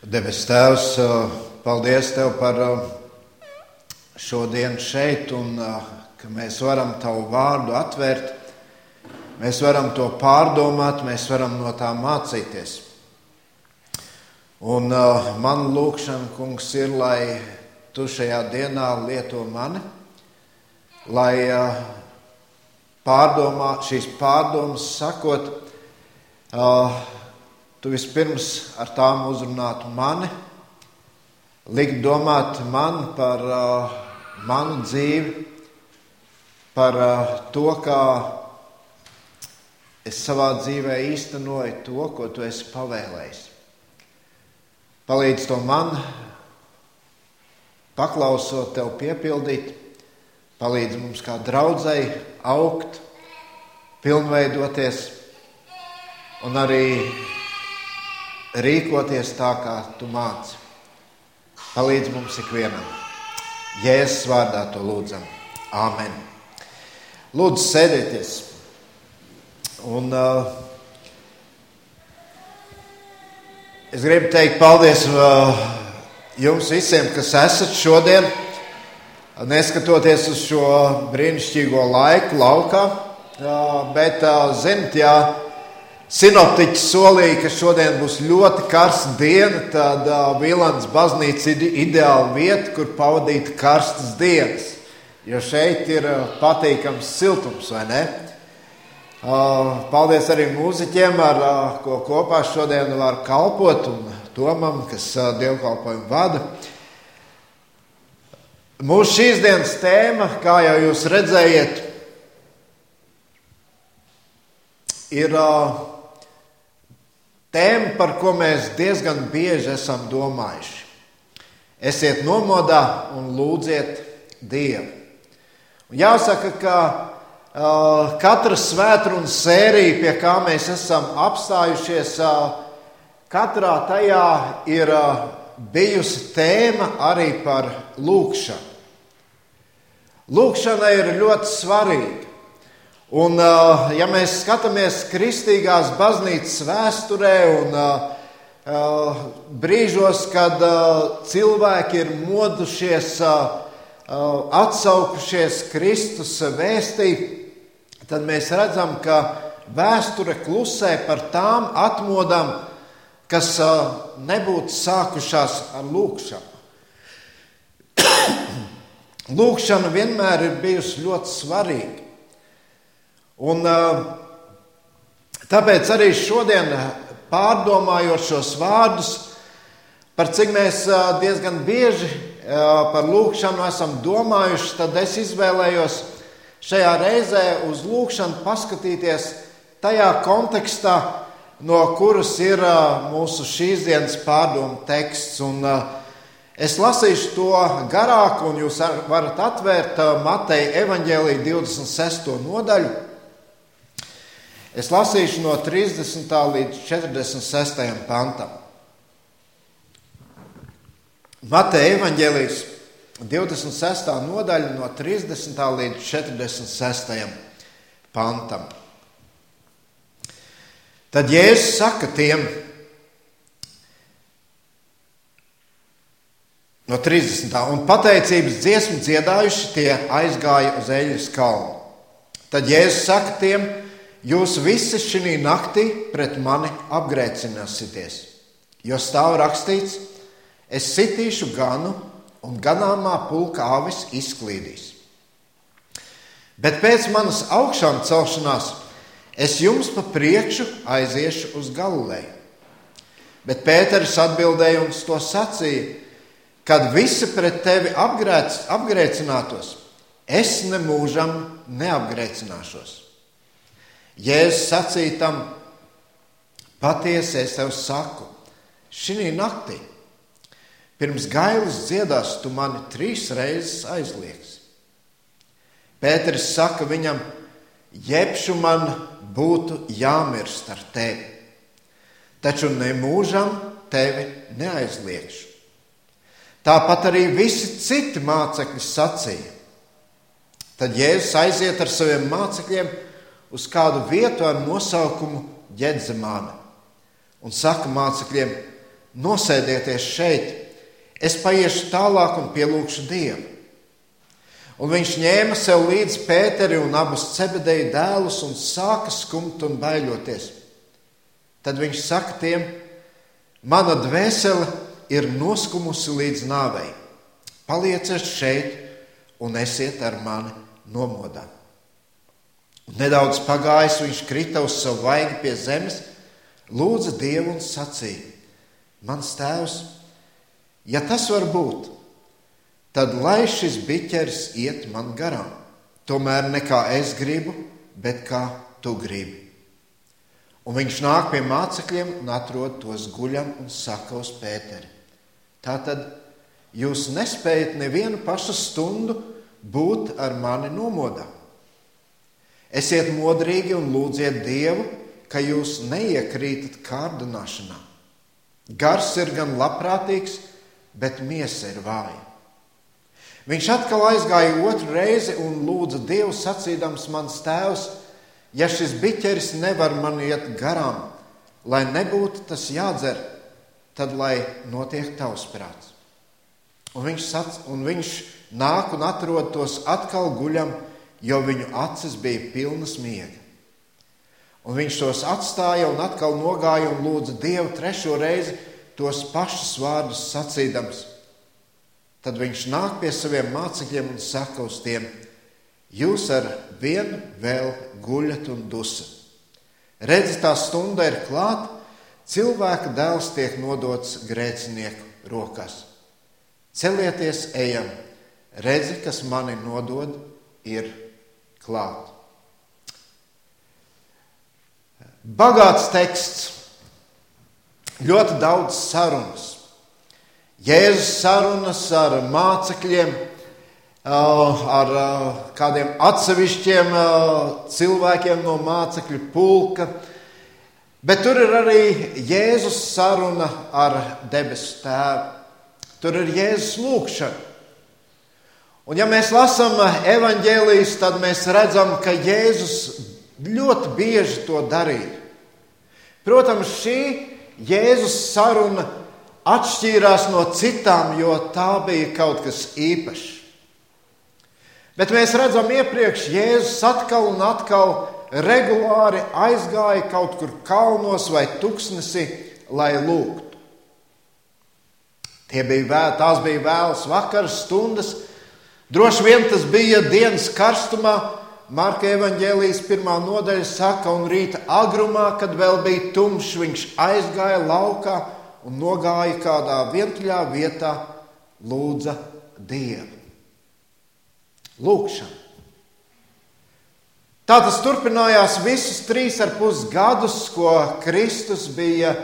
Debes Tēvs, paldies Tev par šodienu šeit, un ka mēs varam Tavu vārdu atvērt. Mēs varam to pārdomāt, mēs varam no tā mācīties. Un man lūkšana, kungs, ir, lai Tu šajā dienā lieto mani, lai pārdomā, šīs pārdomas sakot, Tu vispirms ar tām uzrunātu mani, likt domāt man par uh, manu dzīvi, par uh, to, kā es savā dzīvē īstenoju to, ko tu esi pavēlējis. Palīdz to man, paklausot tev, piepildīt, palīdz mums kā draudzēji augt, pilnveidoties un arī rīkoties tā, kā tu māci. Palīdz mums ikvienam. Jēzus vārdā to lūdzam. Āmen. Lūdzu, sēdieties. Un, uh, es gribu teikt paldies uh, jums visiem, kas esat šodien, neskatoties uz šo brīnišķīgo laiku laukā. Uh, bet, uh, ziniet, jā, Sinoptiķis solīja, ka šodien būs ļoti karsta diena. Tad uh, Vīlāns baznīca ir ideāla vieta, kur pavadīt karstas dienas. Jo šeit ir uh, patīkams siltums, vai ne? Uh, paldies arī mūziķiem, ar uh, ko kopā šodien var kalpot, un Tomam, kas uh, dievkalpojumu vada. Mūsu šīs dienas tēma, kā jau jūs redzējat, ir uh, Tēma, par ko mēs diezgan bieži esam domājuši. Esiet nomodā un lūdziet Dievu. Un jāsaka, ka uh, katra svētdienas sērija, pie kā mēs esam apstājušies, uh, katrā tajā ir uh, bijusi tēma arī par lūgšanu. Lūkšana ir ļoti svarīga. Un, ja mēs skatāmies kristīgās baznīcas vēsturē un brīžos, kad cilvēki ir modušies, atsaukušies Kristus vēstī, tad mēs redzam, ka vēsture klusē par tām atmodām, kas nebūtu sākušās ar lūkšanu. Lūkšana vienmēr ir bijusi ļoti svarīga. Un, tāpēc arī šodien, pārdomājot šos vārdus, par cik mēs diezgan bieži par lūkšanu esam domājuši, tad es izvēlējos šajā reizē uz lūkšanu paskatīties tajā kontekstā, no kuras ir mūsu šīs dienas pārdomu teksts. Un, es lasīšu to garāk, un jūs varat atvērt Mateja evaņģēlīja 26. nodaļu. Es lasīšu no 30. līdz 46. pantam. Mateja evaņģēlijas 26. nodaļa no 30. līdz 46. pantam. Tad Jēzus saka tiem no 30. un pateicības dziesmu dziedājuši tie aizgāja uz eļļas kalnu. Tad Jēzus saka tiem, Jūs visi šī naktī pret mani apgrēcināsieties, jo stāv rakstīts, es sitīšu ganu, un ganāmā pulka avis izklīdīs. Bet pēc manas augšām celšanās es jums pa priekšu aiziešu uz Galileju. Bet Pēters atbildēja un to sacīja, kad visi pret tevi apgrēc, apgrēcinātos, es nemūžam neapgrēcināšos. Jēzus sacīja tam, patiesi es tev saku, šī naktī pirms gailas dziedās, tu mani trīs reizes aizliegs. Pēters saka viņam, jebšu man būtu jāmirst ar tevi, taču nemūžam tevi neaizliegšu. Tāpat arī visi citi mācekļi sacīja. Tad Jēzus aiziet ar saviem mācekļiem uz kādu vietu ar nosaukumu Ģedzemāne un saka mācekļiem: nosēdieties šeit, es paiešu tālāk un pielūgšu Dievu. Un viņš ņēma sev līdzi Pēteri un abus cebedeju dēlus un sāka skumt un baiļoties. Tad viņš saka tiem: Mana dvēsele ir noskumusi līdz nāvei. Palieciet šeit un esiet ar mani nomodā. Nedaudz pagājis, viņš krita uz savu vaigu pie zemes, lūdza Dievu un sacīja: Mans tēvs, ja tas var būt, tad lai šis biķeris iet man garām. Tomēr ne kā es gribu, bet kā tu gribi. Un viņš nāk pie mācekļiem un atrod tos guļam un saka uz Pēteri. Tā tad jūs nespējat nevienu pašu stundu būt ar mani nomodā. Esiet modrīgi un lūdziet Dievu, ka jūs neiekrītat kārdināšanā. Gars ir gan labprātīgs, bet miesa ir vāja. Viņš atkal aizgāja otru reizi un lūdza Dievu, sacīdams, mans tēvs, ja šis biķeris nevar man iet garām, lai nebūtu tas jādzer, tad lai notiek tavs prāts. Un viņš, sac, un viņš nāk un atrod tos atkal guļam, jo viņu acis bija pilnas miega. Un viņš tos atstāja un atkal nogāja un lūdza Dievu trešo reizi tos pašus vārdus sacīdams. Tad viņš nāk pie saviem mācekļiem un saka uz tiem: Jūs ar vienu vēl guļat un dusat. Redzi, tā stunda ir klāta, cilvēka dēls tiek nodots grēcinieku rokās. Celieties, ejam! Redzi, kas mani nodod, ir klāt. Bagāts teksts, ļoti daudz sarunas. Jēzus sarunas ar mācekļiem, ar kādiem atsevišķiem cilvēkiem no mācekļu pulka, bet tur ir arī Jēzus saruna ar debesu tēvu. Tur ir Jēzus lūgšana. Un, ja mēs lasām evanģēlijas, tad mēs redzam, ka Jēzus ļoti bieži to darīja. Protams, šī Jēzus saruna atšķīrās no citām, jo tā bija kaut kas īpašs. Bet mēs redzam, iepriekš Jēzus atkal un atkal regulāri aizgāja kaut kur kalnos vai tuksnesī, lai lūgtu. Tie bija vēl, tās bija vēlas vakara stundas. Droši vien tas bija dienas karstumā. Marka evanģēlijas pirmā nodaļa saka, un rīta agrumā, kad vēl bija tumšs, viņš aizgāja laukā un nogāja kādā vientuļā vietā, lūdza Dievu. Lūkšana. Tā tas turpinājās visus trīs ar pus gadus, ko Kristus bija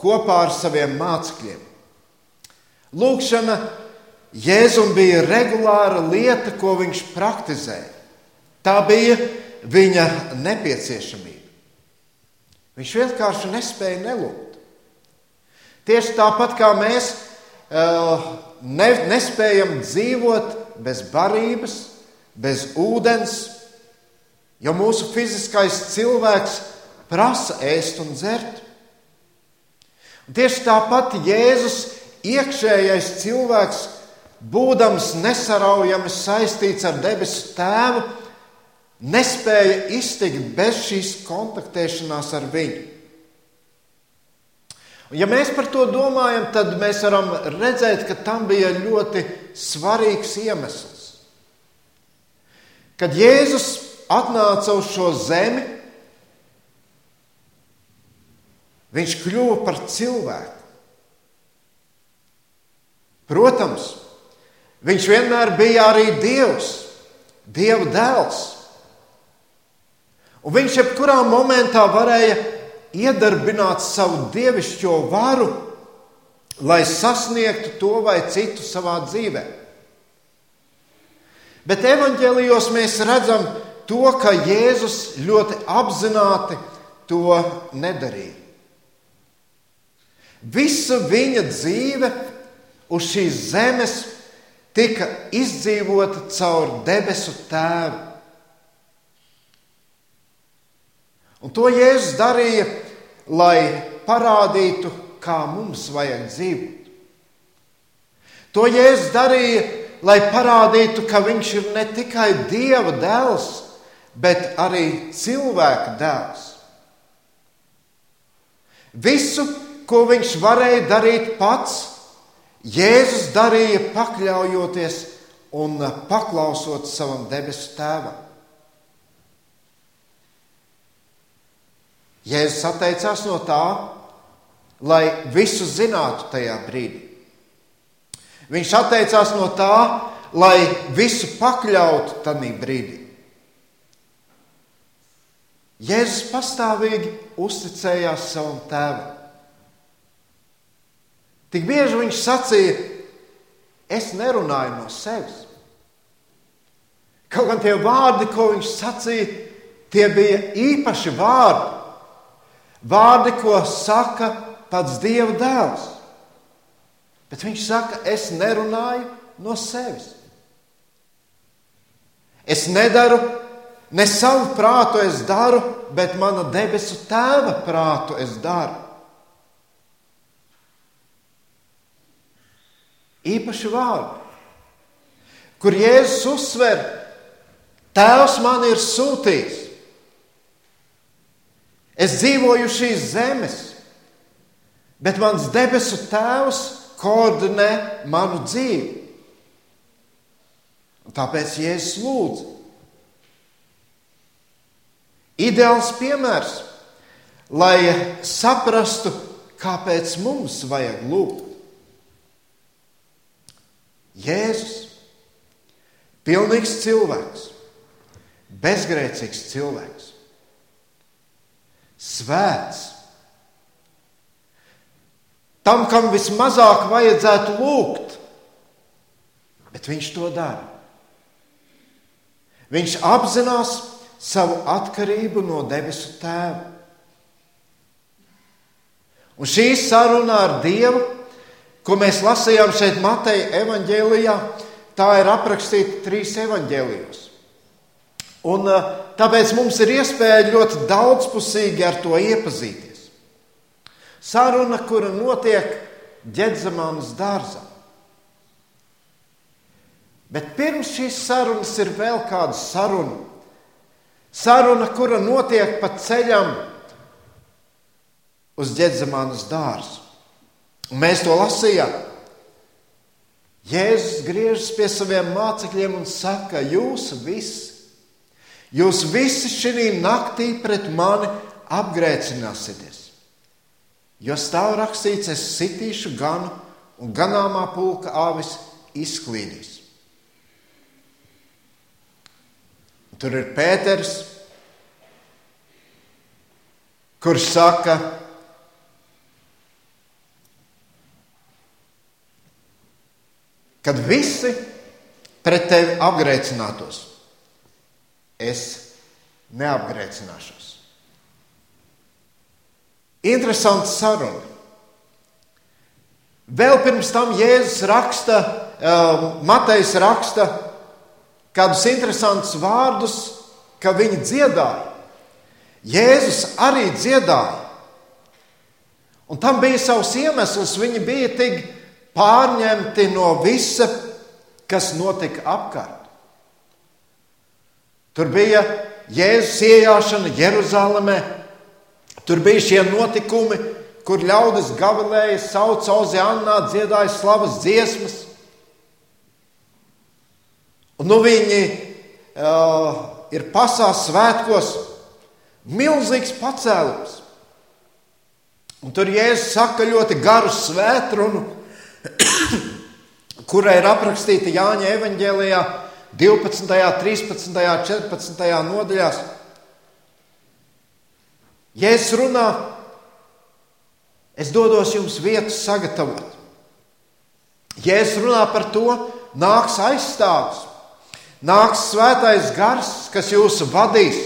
kopā ar saviem mācekļiem. Lūkšana Jēzum bija regulāra lieta, ko viņš praktizēja. Tā bija viņa nepieciešamība. Viņš vienkārši nespēja nelūgt. Tieši tāpat kā mēs ne, nespējam dzīvot bez barības, bez ūdens, jo mūsu fiziskais cilvēks prasa ēst un dzert. Un tieši tāpat Jēzus iekšējais cilvēks, būdams nesaraujami saistīts ar debesu tēvu, nespēja iztikt bez šīs kontaktēšanās ar viņu. Un ja mēs par to domājam, tad mēs varam redzēt, ka tam bija ļoti svarīgs iemesls. Kad Jēzus atnāca uz šo zemi, Viņš kļuva par cilvēku. Protams, viņš vienmēr bija arī Dievs, Dieva dēls. Un viņš jebkurā momentā varēja iedarbināt savu dievišķo varu, lai sasniegtu to vai citu savā dzīvē. Bet evanģēlijos mēs redzam to, ka Jēzus ļoti apzināti to nedarīja. Visa viņa dzīve uz šīs zemes tika izdzīvota caur debesu tēvu. Un to Jēzus darīja, lai parādītu, kā mums vajag dzīvot. To Jēzus darīja, lai parādītu, ka viņš ir ne tikai Dieva dēls, bet arī cilvēka dēls. Visu, ko viņš varēja darīt pats, Jēzus darīja pakļaujoties un paklausot savam debesu tēvam. Jēzus atteicās no tā, lai visu zinātu tajā brīdī. Viņš atteicās no tā, lai visu pakļautu tajā brīdī. Jēzus pastāvīgi uzticējās savam tēvam. Tik bieži viņš sacīja, es nerunāju no sevis. Kaut gan tie vārdi, ko viņš sacīja, tie bija īpaši vārdi. Vārdi, ko saka pats Dieva dēls. Bet viņš saka, es nerunāju no sevis. Es nedaru, ne savu prātu es daru, bet mana debesu tēva prātu es daru. Īpaši vārdi, kur Jēzus uzsver, Tēvs man ir sūtījis. Es dzīvoju šīs zemes, bet mans debesu Tēvs koordinē manu dzīvi. Un tāpēc Jēzus lūdz. Ideāls piemērs, lai saprastu, kāpēc mums vajag lūgt. Jēzus, pilnīgs cilvēks, bezgrēcīgs cilvēks, svēts. Tam, kam vismazāk vajadzētu lūgt, bet viņš to dara. Viņš apzinās savu atkarību no debesu tēva. Un šī saruna ar Dievu, ko mēs lasījām šeit Mateja evanģēlijā, tā ir aprakstīta trīs evanģēlijos. Un, eh, tāpēc mums ir iespēja ļoti daudzpusīgi ar to iepazīties. Saruna, kura notiek Ģedzamānas dārzā. Bet pirms šīs sarunas ir vēl kāda saruna. Saruna, kura notiek pa ceļam uz Ģedzamānas dārzu. Un mēs to lasījām. Jēzus griežas pie saviem mācekļiem un saka, jūs visi, jūs visi šī naktī pret mani apgrēcināsieties. Jo stāv rakstīts, es sitīšu ganu, un ganāmā pulka āvis izklīdīs. Tur ir Pēters, kurš saka, kad visi pret tevi apgrēcinātos, es neapgrēcināšos. Interesants saruna. Vēl pirms tam Jēzus raksta, uh, Matejs raksta kādus interesantus vārdus, ka viņi dziedāja. Jēzus arī dziedāja. Un tam bija savs iemesls. Viņi bija tik pārņemti no visa, kas notika apkārt. Tur bija Jēzus ienākšana Jeruzalemē, tur bija šie notikumi, kur ļaudis gavilēja, sauca Ozeānā, dziedāja slavas dziesmas. Un nu viņi uh, ir pasās svētkos, milzīgs pacēlums. Un tur Jēzus saka ļoti garu svētrunu, kurai ir aprakstīta Jāņa evanģēlijā 12., 13., 14. nodaļās. Jēzus runā, es dodos jums vietu sagatavot. Jēzus runā par to, nāks aizstāvs, nāks svētais gars, kas jūs vadīs,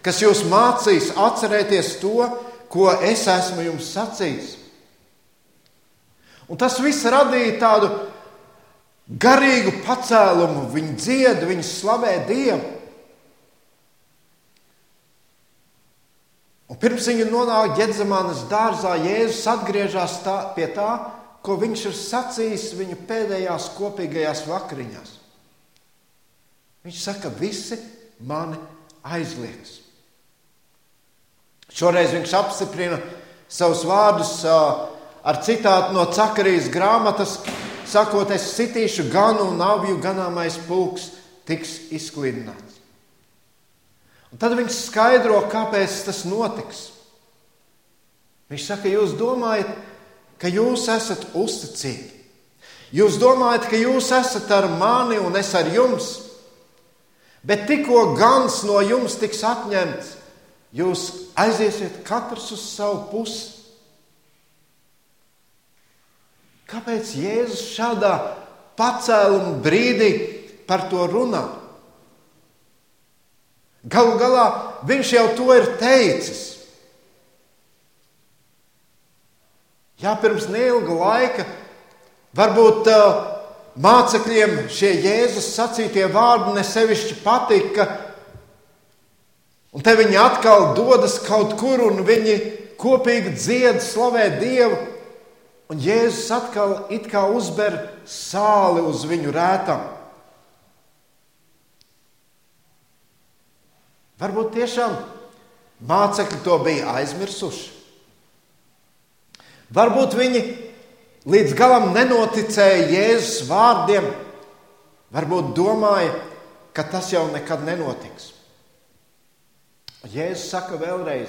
kas jūs mācīs atcerēties to, ko es esmu jums sacījis. Un tas viss radīja tādu garīgu pacēlumu. Viņi dzied, viņi slavē Dievu. Un pirms viņa nonāk Gedzemanas dārzā, Jēzus atgriežas pie tā, ko viņš ir sacījis viņu pēdējās kopīgajās vakariņās. Viņš saka, visi mani aizliegs. Šoreiz viņš apstiprina savus vārdus ar citātu no Cakarijas grāmatas, sakot, es sitīšu ganu un avju ganāmais pulks tiks izklidināts. Un tad viņš skaidro, kāpēc tas notiks. Viņš saka, jūs domājat, ka jūs esat uzticīgi. Jūs domājat, ka jūs esat ar mani un es ar jums, bet tikko gans no jums tiks atņemts, jūs aiziesiet katrs uz savu pusi. Kāpēc Jēzus šādā pacēluma brīdī par to runā? Galu galā viņš jau to ir teicis. Jā, pirms neilga laika varbūt uh, mācekļiem šie Jēzus sacītie vārdi nesevišķi patika. Un te viņi atkal dodas kaut kur, un viņi kopīgi dzied, slavē Dievu. Un Jēzus atkal it kā uzber sāli uz viņu rētam. Varbūt tiešām mācekļi to bija aizmirsuši. Varbūt viņi līdz galam nenoticēja Jēzus vārdiem, varbūt domāja, ka tas jau nekad nenotiks. Jēzus saka vēlreiz,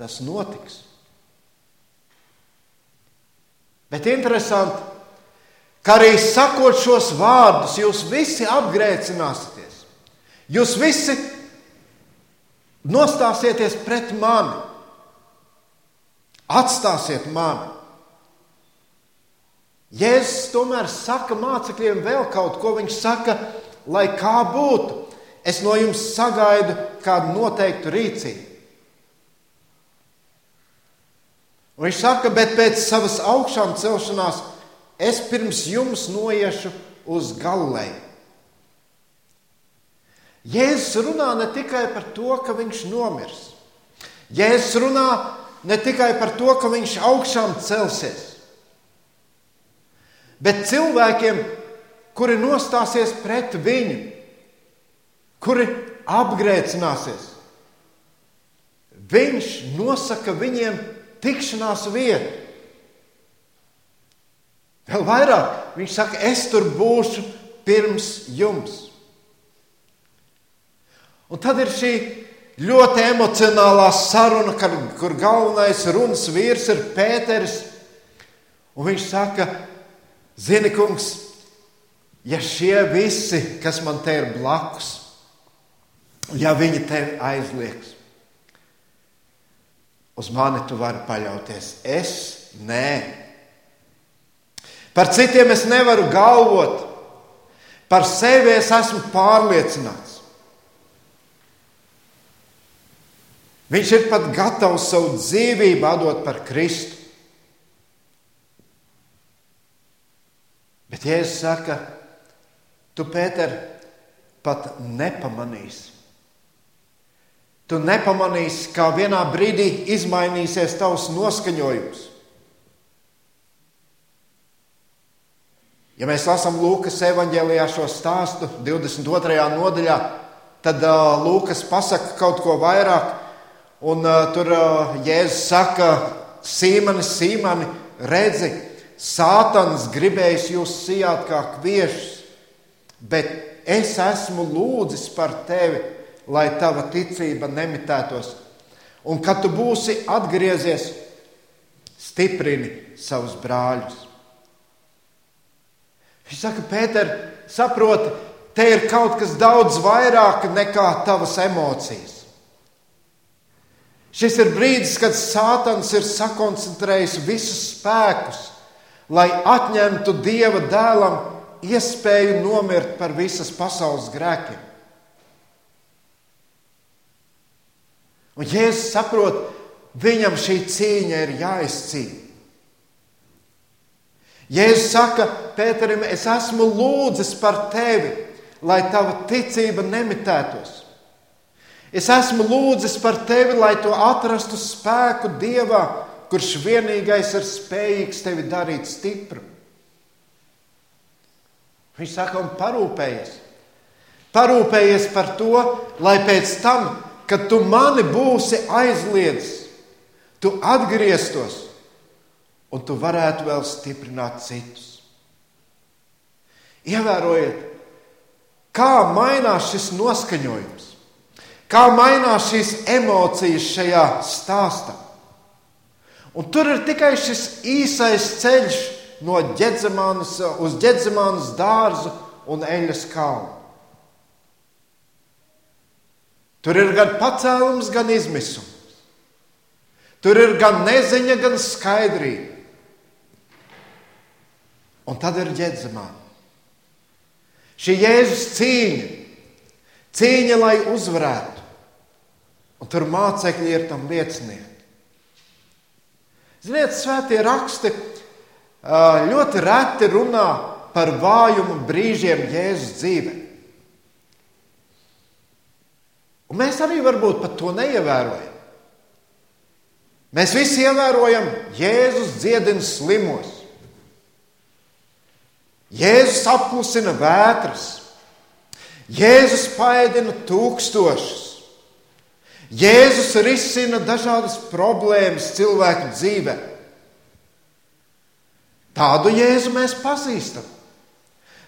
tas notiks. Bet interesanti, ka arī sakot šos vārdus, jūs visi apgrēcināsieties. Jūs visi nostāsieties pret mani, atstāsiet mani. Jēzus tomēr saka mācekļiem vēl kaut ko. Viņš saka, lai kā būtu, es no jums sagaidu kādu noteiktu rīcību. Un viņš saka, bet pēc savas augšām celšanās es pirms jums noiešu uz Galileju. Jēzus runā ne tikai par to, ka viņš nomirs. Jēzus runā ne tikai par to, ka viņš augšām celsies, bet cilvēkiem, kuri nostāsies pret viņu, kuri apgrēcināsies. Viņš nosaka viņiem tikšanās vietu. Vēl vairāk viņš saka, es tur būšu pirms jums. Un tad ir šī ļoti emocionālā saruna, kur, kur galvenais runas vīrs ir Pēters. Un viņš saka, Zini, kungs, ja šie visi, kas man te ir blakus, ja viņi tevi aizliegs, uz mani tu vari paļauties. Es nē. Par citiem es nevaru galvot, par sevi es esmu pārliecināts. Viņš ir pat gatavs savu dzīvību atdot par Kristu. Bet Jēzus saka, tu, Pēter, pat nepamanīsi. Tu nepamanīsi, kā vienā brīdī izmainīsies tavs noskaņojums. Ja mēs lasām Lūkas evanģēlijā šo stāstu 22. nodaļā, tad uh, Lūkas pasaka kaut ko vairāk, un uh, tur uh, Jēzus saka, Sīmani, Sīmani, redzi, Sātans gribējis jūs sijāt kā kviešus, bet es esmu lūdzis par tevi, lai tava ticība nemitētos. Un kad tu būsi atgriezies, stiprini savus brāļus. Viņš saka, Pēter, saproti, te ir kaut kas daudz vairāk nekā tavas emocijas. Šis ir brīdis, kad Sātans ir sakoncentrējis visus spēkus lai atņemtu Dieva dēlam iespēju nomirt par visas pasaules grēkiem. Un Jēzus saprot, viņam šī cīņa ir jāizcīna. Jēzus saka, Pēterim, es esmu lūdzis par tevi, lai tava ticība nemitētos. Es esmu lūdzis par tevi, lai tu atrastu spēku Dievā, kurš vienīgais ir spējīgs tevi darīt stipru. Viņš saka, un parūpējies. Parūpējies par to, lai pēc tam, kad tu mani būsi aizliedzis, tu atgrieztos un tu varētu vēl stiprināt citus. Ievērojiet, kā mainās šis noskaņojums, kā mainās šīs emocijas šajā stāstā. Un tur ir tikai šis īsais ceļš no ģedzamānas uz ģedzamānas dārzu un eļas kalnu. Tur ir gan pacēlums, gan izmisums. Tur ir gan neziņa, gan skaidrība. Un tad ir ģedzamāna. Šī Jēzus cīņa, cīņa, lai uzvarētu. Un tur mācekļi ir tam liecinieki. Ziniet, svētie raksti ļoti reti runā par vājumu brīžiem Jēzus dzīvē. Un mēs arī varbūt pat to neievērojam. Mēs visi ievērojam, Jēzus dziedina slimos. Jēzus apklusina vētras, Jēzus paēdina tūkstošus, Jēzus risina dažādas problēmas cilvēku dzīvē. Tādu Jēzu mēs pazīstam.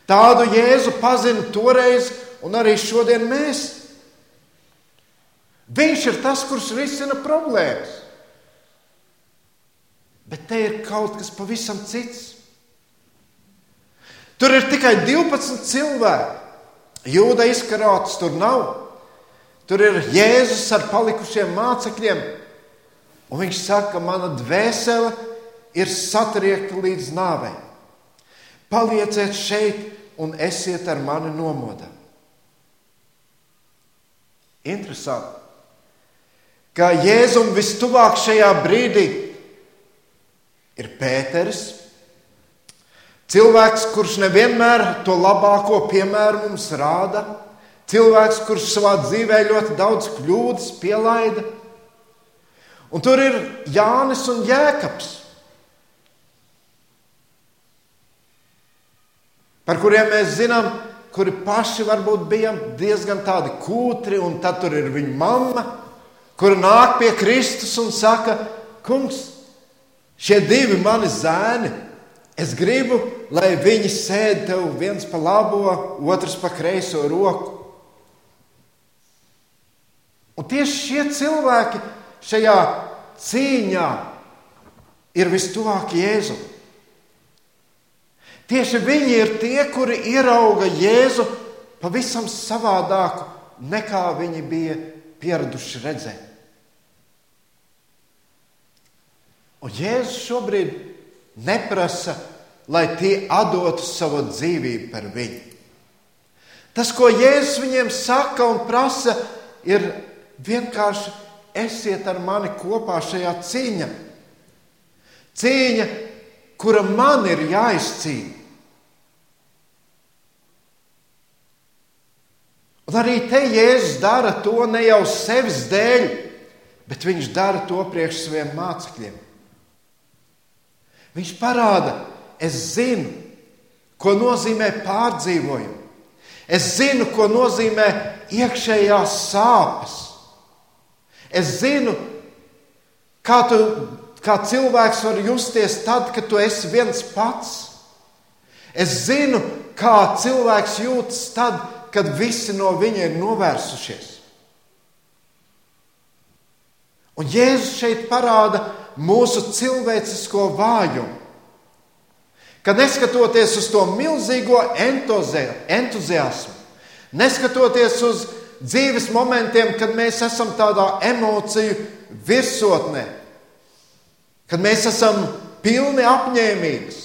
Tādu Jēzu pazina toreiz, un arī šodien mēs. Viņš ir tas, kurš risina problēmas. Bet te ir kaut kas pavisam cits. Tur ir tikai 12 cilvēki. Jūda izkarots tur nav. Tur ir Jēzus ar palikušiem mācekļiem. Un viņš saka, ka mana dvēsele ir satriekta līdz nāvei. Palieciet šeit un esiet ar mani nomodā. Interesanti, ka Jēzum vistuvāk šajā brīdī ir Pēters, Cilvēks, kurš nevienmēr to labāko piemēru mums rāda, cilvēks, kurš savā dzīvē ļoti daudz kļūdas pielaida. Un tur ir Jānis un Jēkabs, par kuriem mēs zinām, kuri paši varbūt bija diezgan tādi kūtri, un tad tur ir viņa mamma, kur nāk pie Kristus un saka, kungs, šie divi mani zēni Es gribu, lai viņi sēž tev viens pa labo, otrs pa kreiso roku. Un tieši šie cilvēki šajā cīņā ir vistuvāk Jēzu. Tieši viņi ir tie, kuri ierauga Jēzu pavisam savādāku nekā viņi bija pieraduši redzēt. Un Jēzus šobrīd neprasa, lai tie atdotu savu dzīvību par viņu. Tas, ko Jēzus viņiem saka un prasa, ir vienkārši esiet ar mani kopā šajā cīņā. Cīņa, kura man ir jāizcīna. Un arī te Jēzus dara to ne jau sevis dēļ, bet viņš dara to priekš saviem mācekļiem. Viņš parāda, es zinu, ko nozīmē pārdzīvojumi. Es zinu, ko nozīmē iekšējās sāpes. Es zinu, kā, tu, kā cilvēks var justies tad, kad tu esi viens pats. Es zinu, kā cilvēks jūtas tad, kad visi no viņa ir novērsušies. Un Jēzus šeit parāda mūsu cilvēcisko vājumu. Ka neskatoties uz to milzīgo entuziasmu, neskatoties uz dzīves momentiem, kad mēs esam tādā emociju virsotnē, kad mēs esam pilni apņēmības,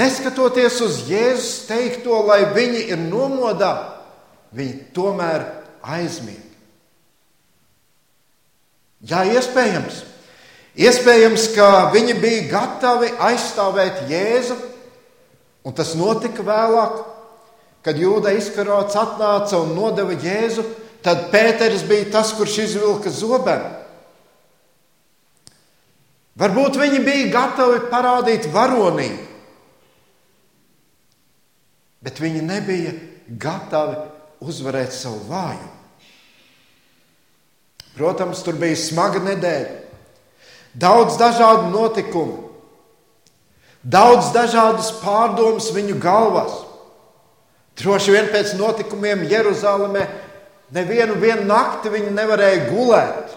neskatoties uz Jēzus teikto, lai viņi ir nomodā, viņi tomēr aizmieg. Jā, iespējams. Iespējams, ka viņi bija gatavi aizstāvēt Jēzu, un tas notika vēlāk, kad Jūda izkarots atnāca un nodeva Jēzu tad Pēters bija tas, kurš izvilka zobenu. Varbūt viņi bija gatavi parādīt varonību, bet viņi nebija gatavi uzvarēt savu vājumu. Protams, tur bija smaga nedēļa, daudz dažādu notikumu, daudz dažādas pārdomas viņu galvās. Droši vien pēc notikumiem Jeruzalemē nevienu nakti viņi nevarēja gulēt.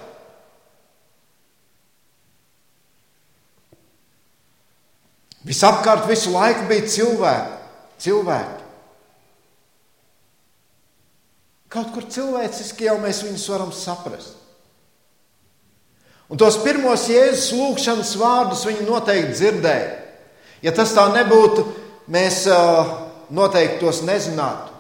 Visapkārt visu laiku bija cilvēki. cilvēki. Kaut kur cilvēciski jau mēs viņus varam saprast. Un tos pirmos Jēzus lūgšanas vārdus viņi noteikti dzirdēja. Ja tas tā nebūtu, mēs noteikti tos nezinātu.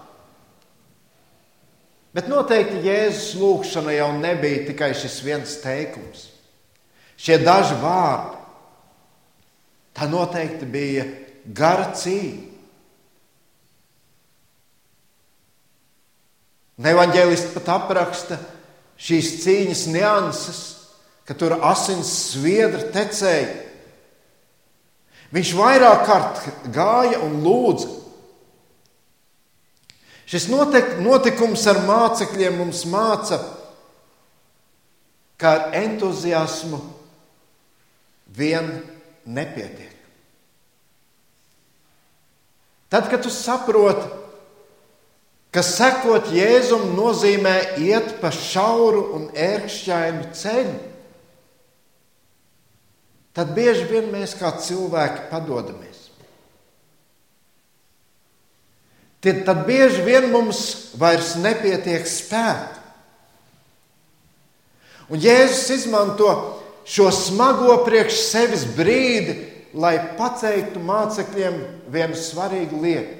Bet noteikti Jēzus lūgšana jau nebija tikai šis viens teikums. Šie daži vārdi. Tā noteikti bija gara cīņa. Nevaņģēlists pat apraksta šīs cīņas nianses, ka tur asins sviedra tecēja. Viņš vairāk kārt gāja un lūdza, Šis notikums ar mācekļiem mums māca, ka ar entuziasmu vien nepietiek. Tad, kad tu saproti, ka sekot Jēzum nozīmē iet pa šauru un ērkšķainu ceļu, tad bieži vien mēs kā cilvēki padodamies. tad bieži vien mums vairs nepietiek spēka. Un Jēzus izmanto šo smago priekš sevis brīdi, lai pateiktu mācekļiem vienu svarīgu lietu.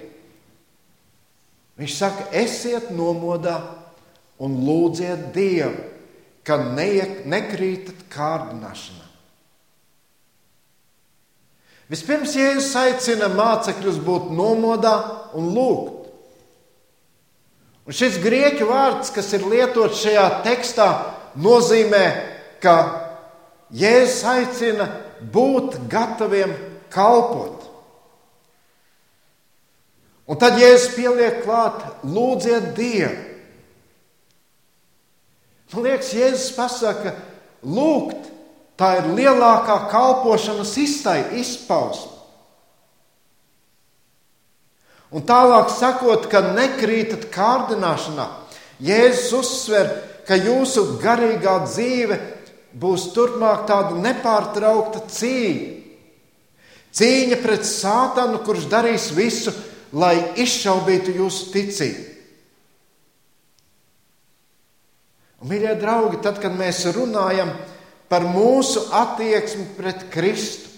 Viņš saka, esiet nomodā un lūdziet Dievu, ka neiek, nekrītat kārdināšanā. Vispirms Jēzus aicina mācekļus būt nomodā un lūgt. Un šis grieķu vārds, kas ir lietots šajā tekstā, nozīmē, ka Jēzus aicina būt gataviem kalpot. Un tad Jēzus pieliek klāt, lūdziet Dievu. Man liekas, Jēzus pasaka, lūgt, tā ir lielākā kalpošanas izpausme. Un tālāk sakot, ka nekrītat kārdināšanā, Jēzus uzsver, ka jūsu garīgā dzīve būs turpmāk tāda nepārtraukta cīņa. Cīņa pret sātanu, kurš darīs visu, lai izšaubītu jūsu ticību. Mīļie draugi, tad, kad mēs runājam par mūsu attieksmi pret Kristu,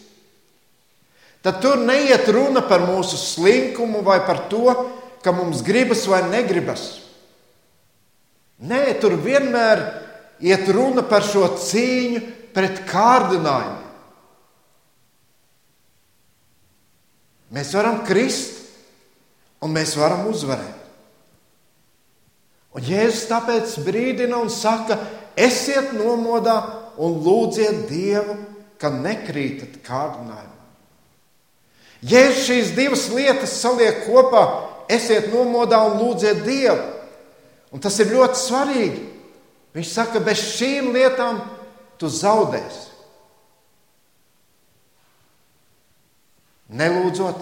tad tur neiet runa par mūsu slinkumu vai par to, ka mums gribas vai negribas. Nē, tur vienmēr iet runa par šo cīņu pret kārdinājumu. Mēs varam krist, un mēs varam uzvarēt. Un Jēzus tāpēc brīdina un saka, esiet nomodā un lūdziet Dievu, ka nekrītat kārdinājumā. Jēzus šīs divas lietas saliek kopā, esiet nomodā un lūdziet Dievu. Un tas ir ļoti svarīgi. Viņš saka, bez šīm lietām tu zaudēsi. Nelūdzot,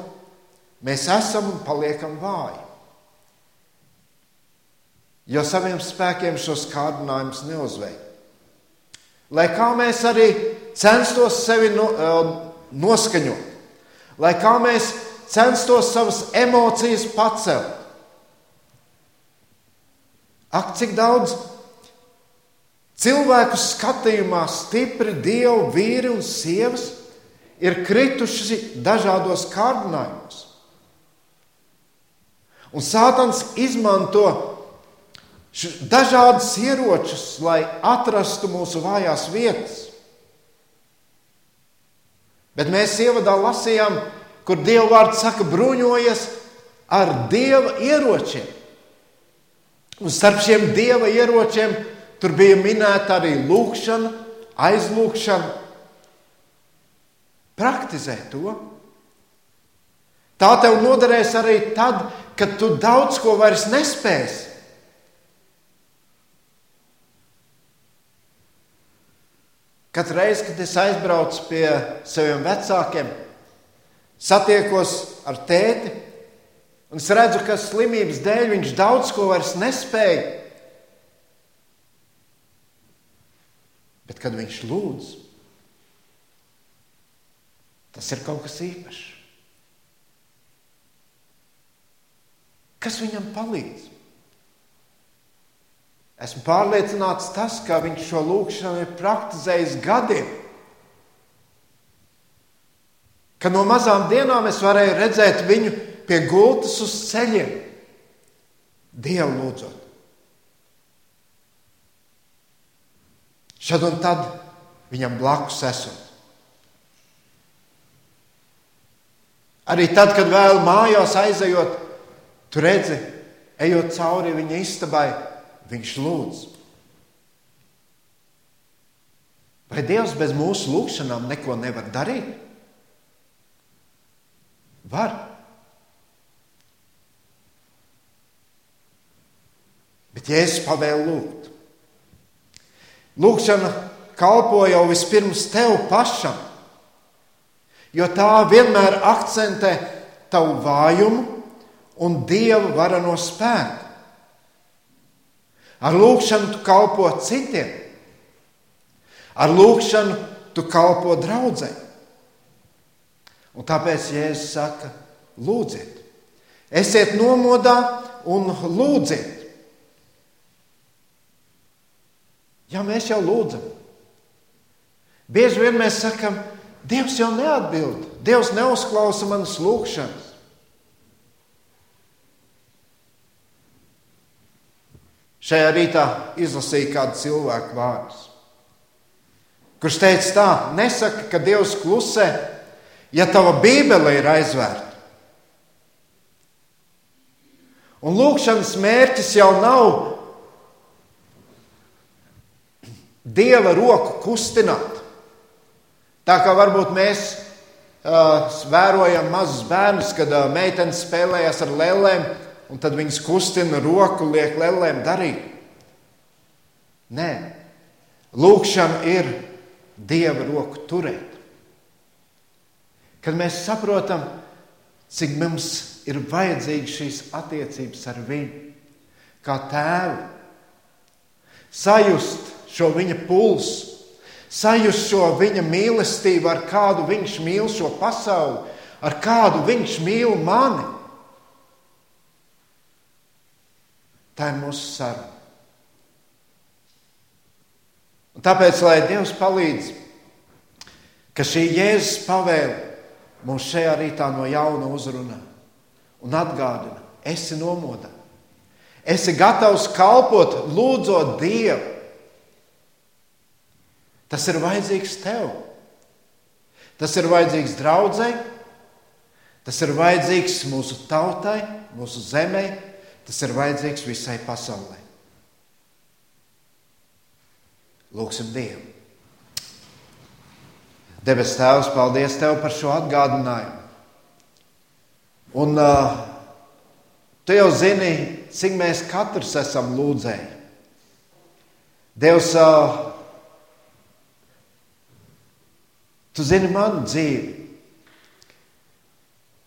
mēs esam un paliekam vāji. Jo saviem spēkiem šos kārdinājumus neuzveikt. Lai kā mēs arī censtos sevi no, eh, noskaņot, lai kā mēs censtos savas emocijas pacelt. Ak, cik daudz cilvēku skatījumā stipri dievu vīri un sievas ir krituši dažādos kārdinājumos. Un Sātans izmanto dažādas ieročus, lai atrastu mūsu vājās vietas. Bet mēs ievadā lasījām, kur Dieva vārds saka, bruņojies ar Dieva ieročiem. Un starp šiem dieva ieročiem tur bija minēta arī lūkšana, aizlūkšana. Praktizē to. Tā tev noderēs arī tad, kad tu daudz ko vairs nespēsi. Katru reizi, kad es aizbraucu pie saviem vecākiem, satiekos ar tēti, un es redzu, ka slimības dēļ viņš daudz ko vairs nespēja. Bet, kad viņš lūdz, tas ir kaut kas īpašs. Kas viņam palīdz? Esmu pārliecināts, tas, ka viņš šo lūgšanu ir praktizējis gadiem. Ka no mazām dienām es varēju redzēt viņu pie gultas uz ceļiem, Dievu lūdzot. Šad un tad viņam blakus esot. Arī tad, kad vēl mājās aizejot, tu redzi, ejot cauri viņa istabai, viņš lūdz. Vai Dievs bez mūsu lūgšanām neko nevar darīt? Var. Bet Jēzus pavēl lūgt. Lūkšana kalpo jau vispirms tev pašam, jo tā vienmēr akcentē tavu vājumu un Dieva varano spēku. Ar lūgšanu tu kalpo citiem, ar lūgšanu tu kalpo draudzē. Un tāpēc Jēzus saka, lūdziet, esiet nomodā un lūdziet. Ja mēs jau lūdzam, bieži vien mēs sakam, Dievs jau neatbild, Dievs neuzklausa manas lūgšanas. Šajā rītā izlasīja kādu cilvēku vārdus, kurš teica tā, nesaka, ka Dievs klusē, ja tava bībele ir aizvērta. Un lūkšanas mērķis jau nav Dieva roku kustināt. Tā kā varbūt mēs uh, vērojam mazus bērnus, kad uh, meitenes spēlējas ar lēlēm, un tad viņas kustina roku, liek lēlēm darīt. Nē, lūkšana ir dieva roku turēt. Kad mēs saprotam, cik mums ir vajadzīgas šīs attiecības ar viņu, kā tēvu, sajust šo viņa pulsu, sajust šo viņa mīlestību, ar kādu viņš mīl šo pasauli, ar kādu viņš mīl mani. Tā ir mūsu saruna. Un tāpēc, lai Dievs palīdz, ka šī Jēzus pavēle mums šajā rītā no jauna uzrunā un atgādina, esi nomodā. Esi gatavs kalpot, lūdzot Dievu. Tas ir vajadzīgs tev. Tas ir vajadzīgs draudzēji, tas ir vajadzīgs mūsu tautai, mūsu zemei, Tas ir vajadzīgs visai pasaulē. Lūksim Dievu. Debes Tēvs, paldies Tev par šo atgādinājumu. Un uh, Tu jau zini, cik mēs katrs esam lūdzēji. Dievs, uh, Tu zini manu dzīvi.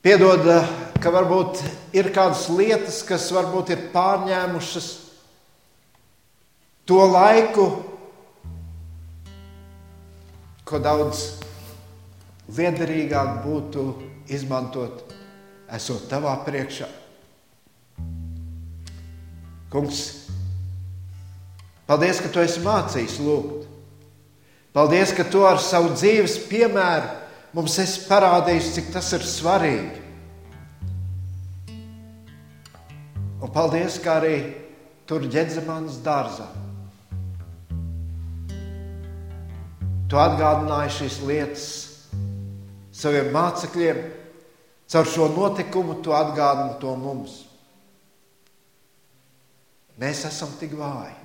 Piedod, uh, ka varbūt ir kādas lietas, kas varbūt ir pārņēmušas to laiku, ko daudz liederīgāk būtu izmantot, esot tavā priekšā. Kungs, paldies, ka tu esi mācījis lūgt. Paldies, ka tu ar savu dzīves piemēru mums esi parādījis, cik tas ir svarīgi. Un paldies, ka arī tur ģēdzemanas dārzā. Tu atgādināji šīs lietas saviem mācekļiem, caur šo notikumu tu atgādini to mums. Mēs esam tik vāji.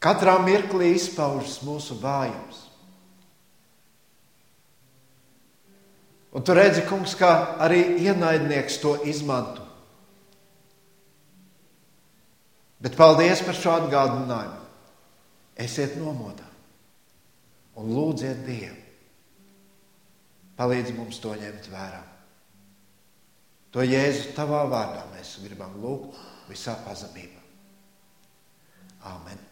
Katrā mirklī izpaužas mūsu vājums. Un tu redzi, kungs, kā arī ienaidnieks to izmanto. Bet paldies par šo atgādinājumu. Esiet nomodā un lūdziet Dievu. Palīdz mums to ņemt vērā. To Jēzu tavā vārdā mēs gribam lūgt visā pazemībā. Āmen!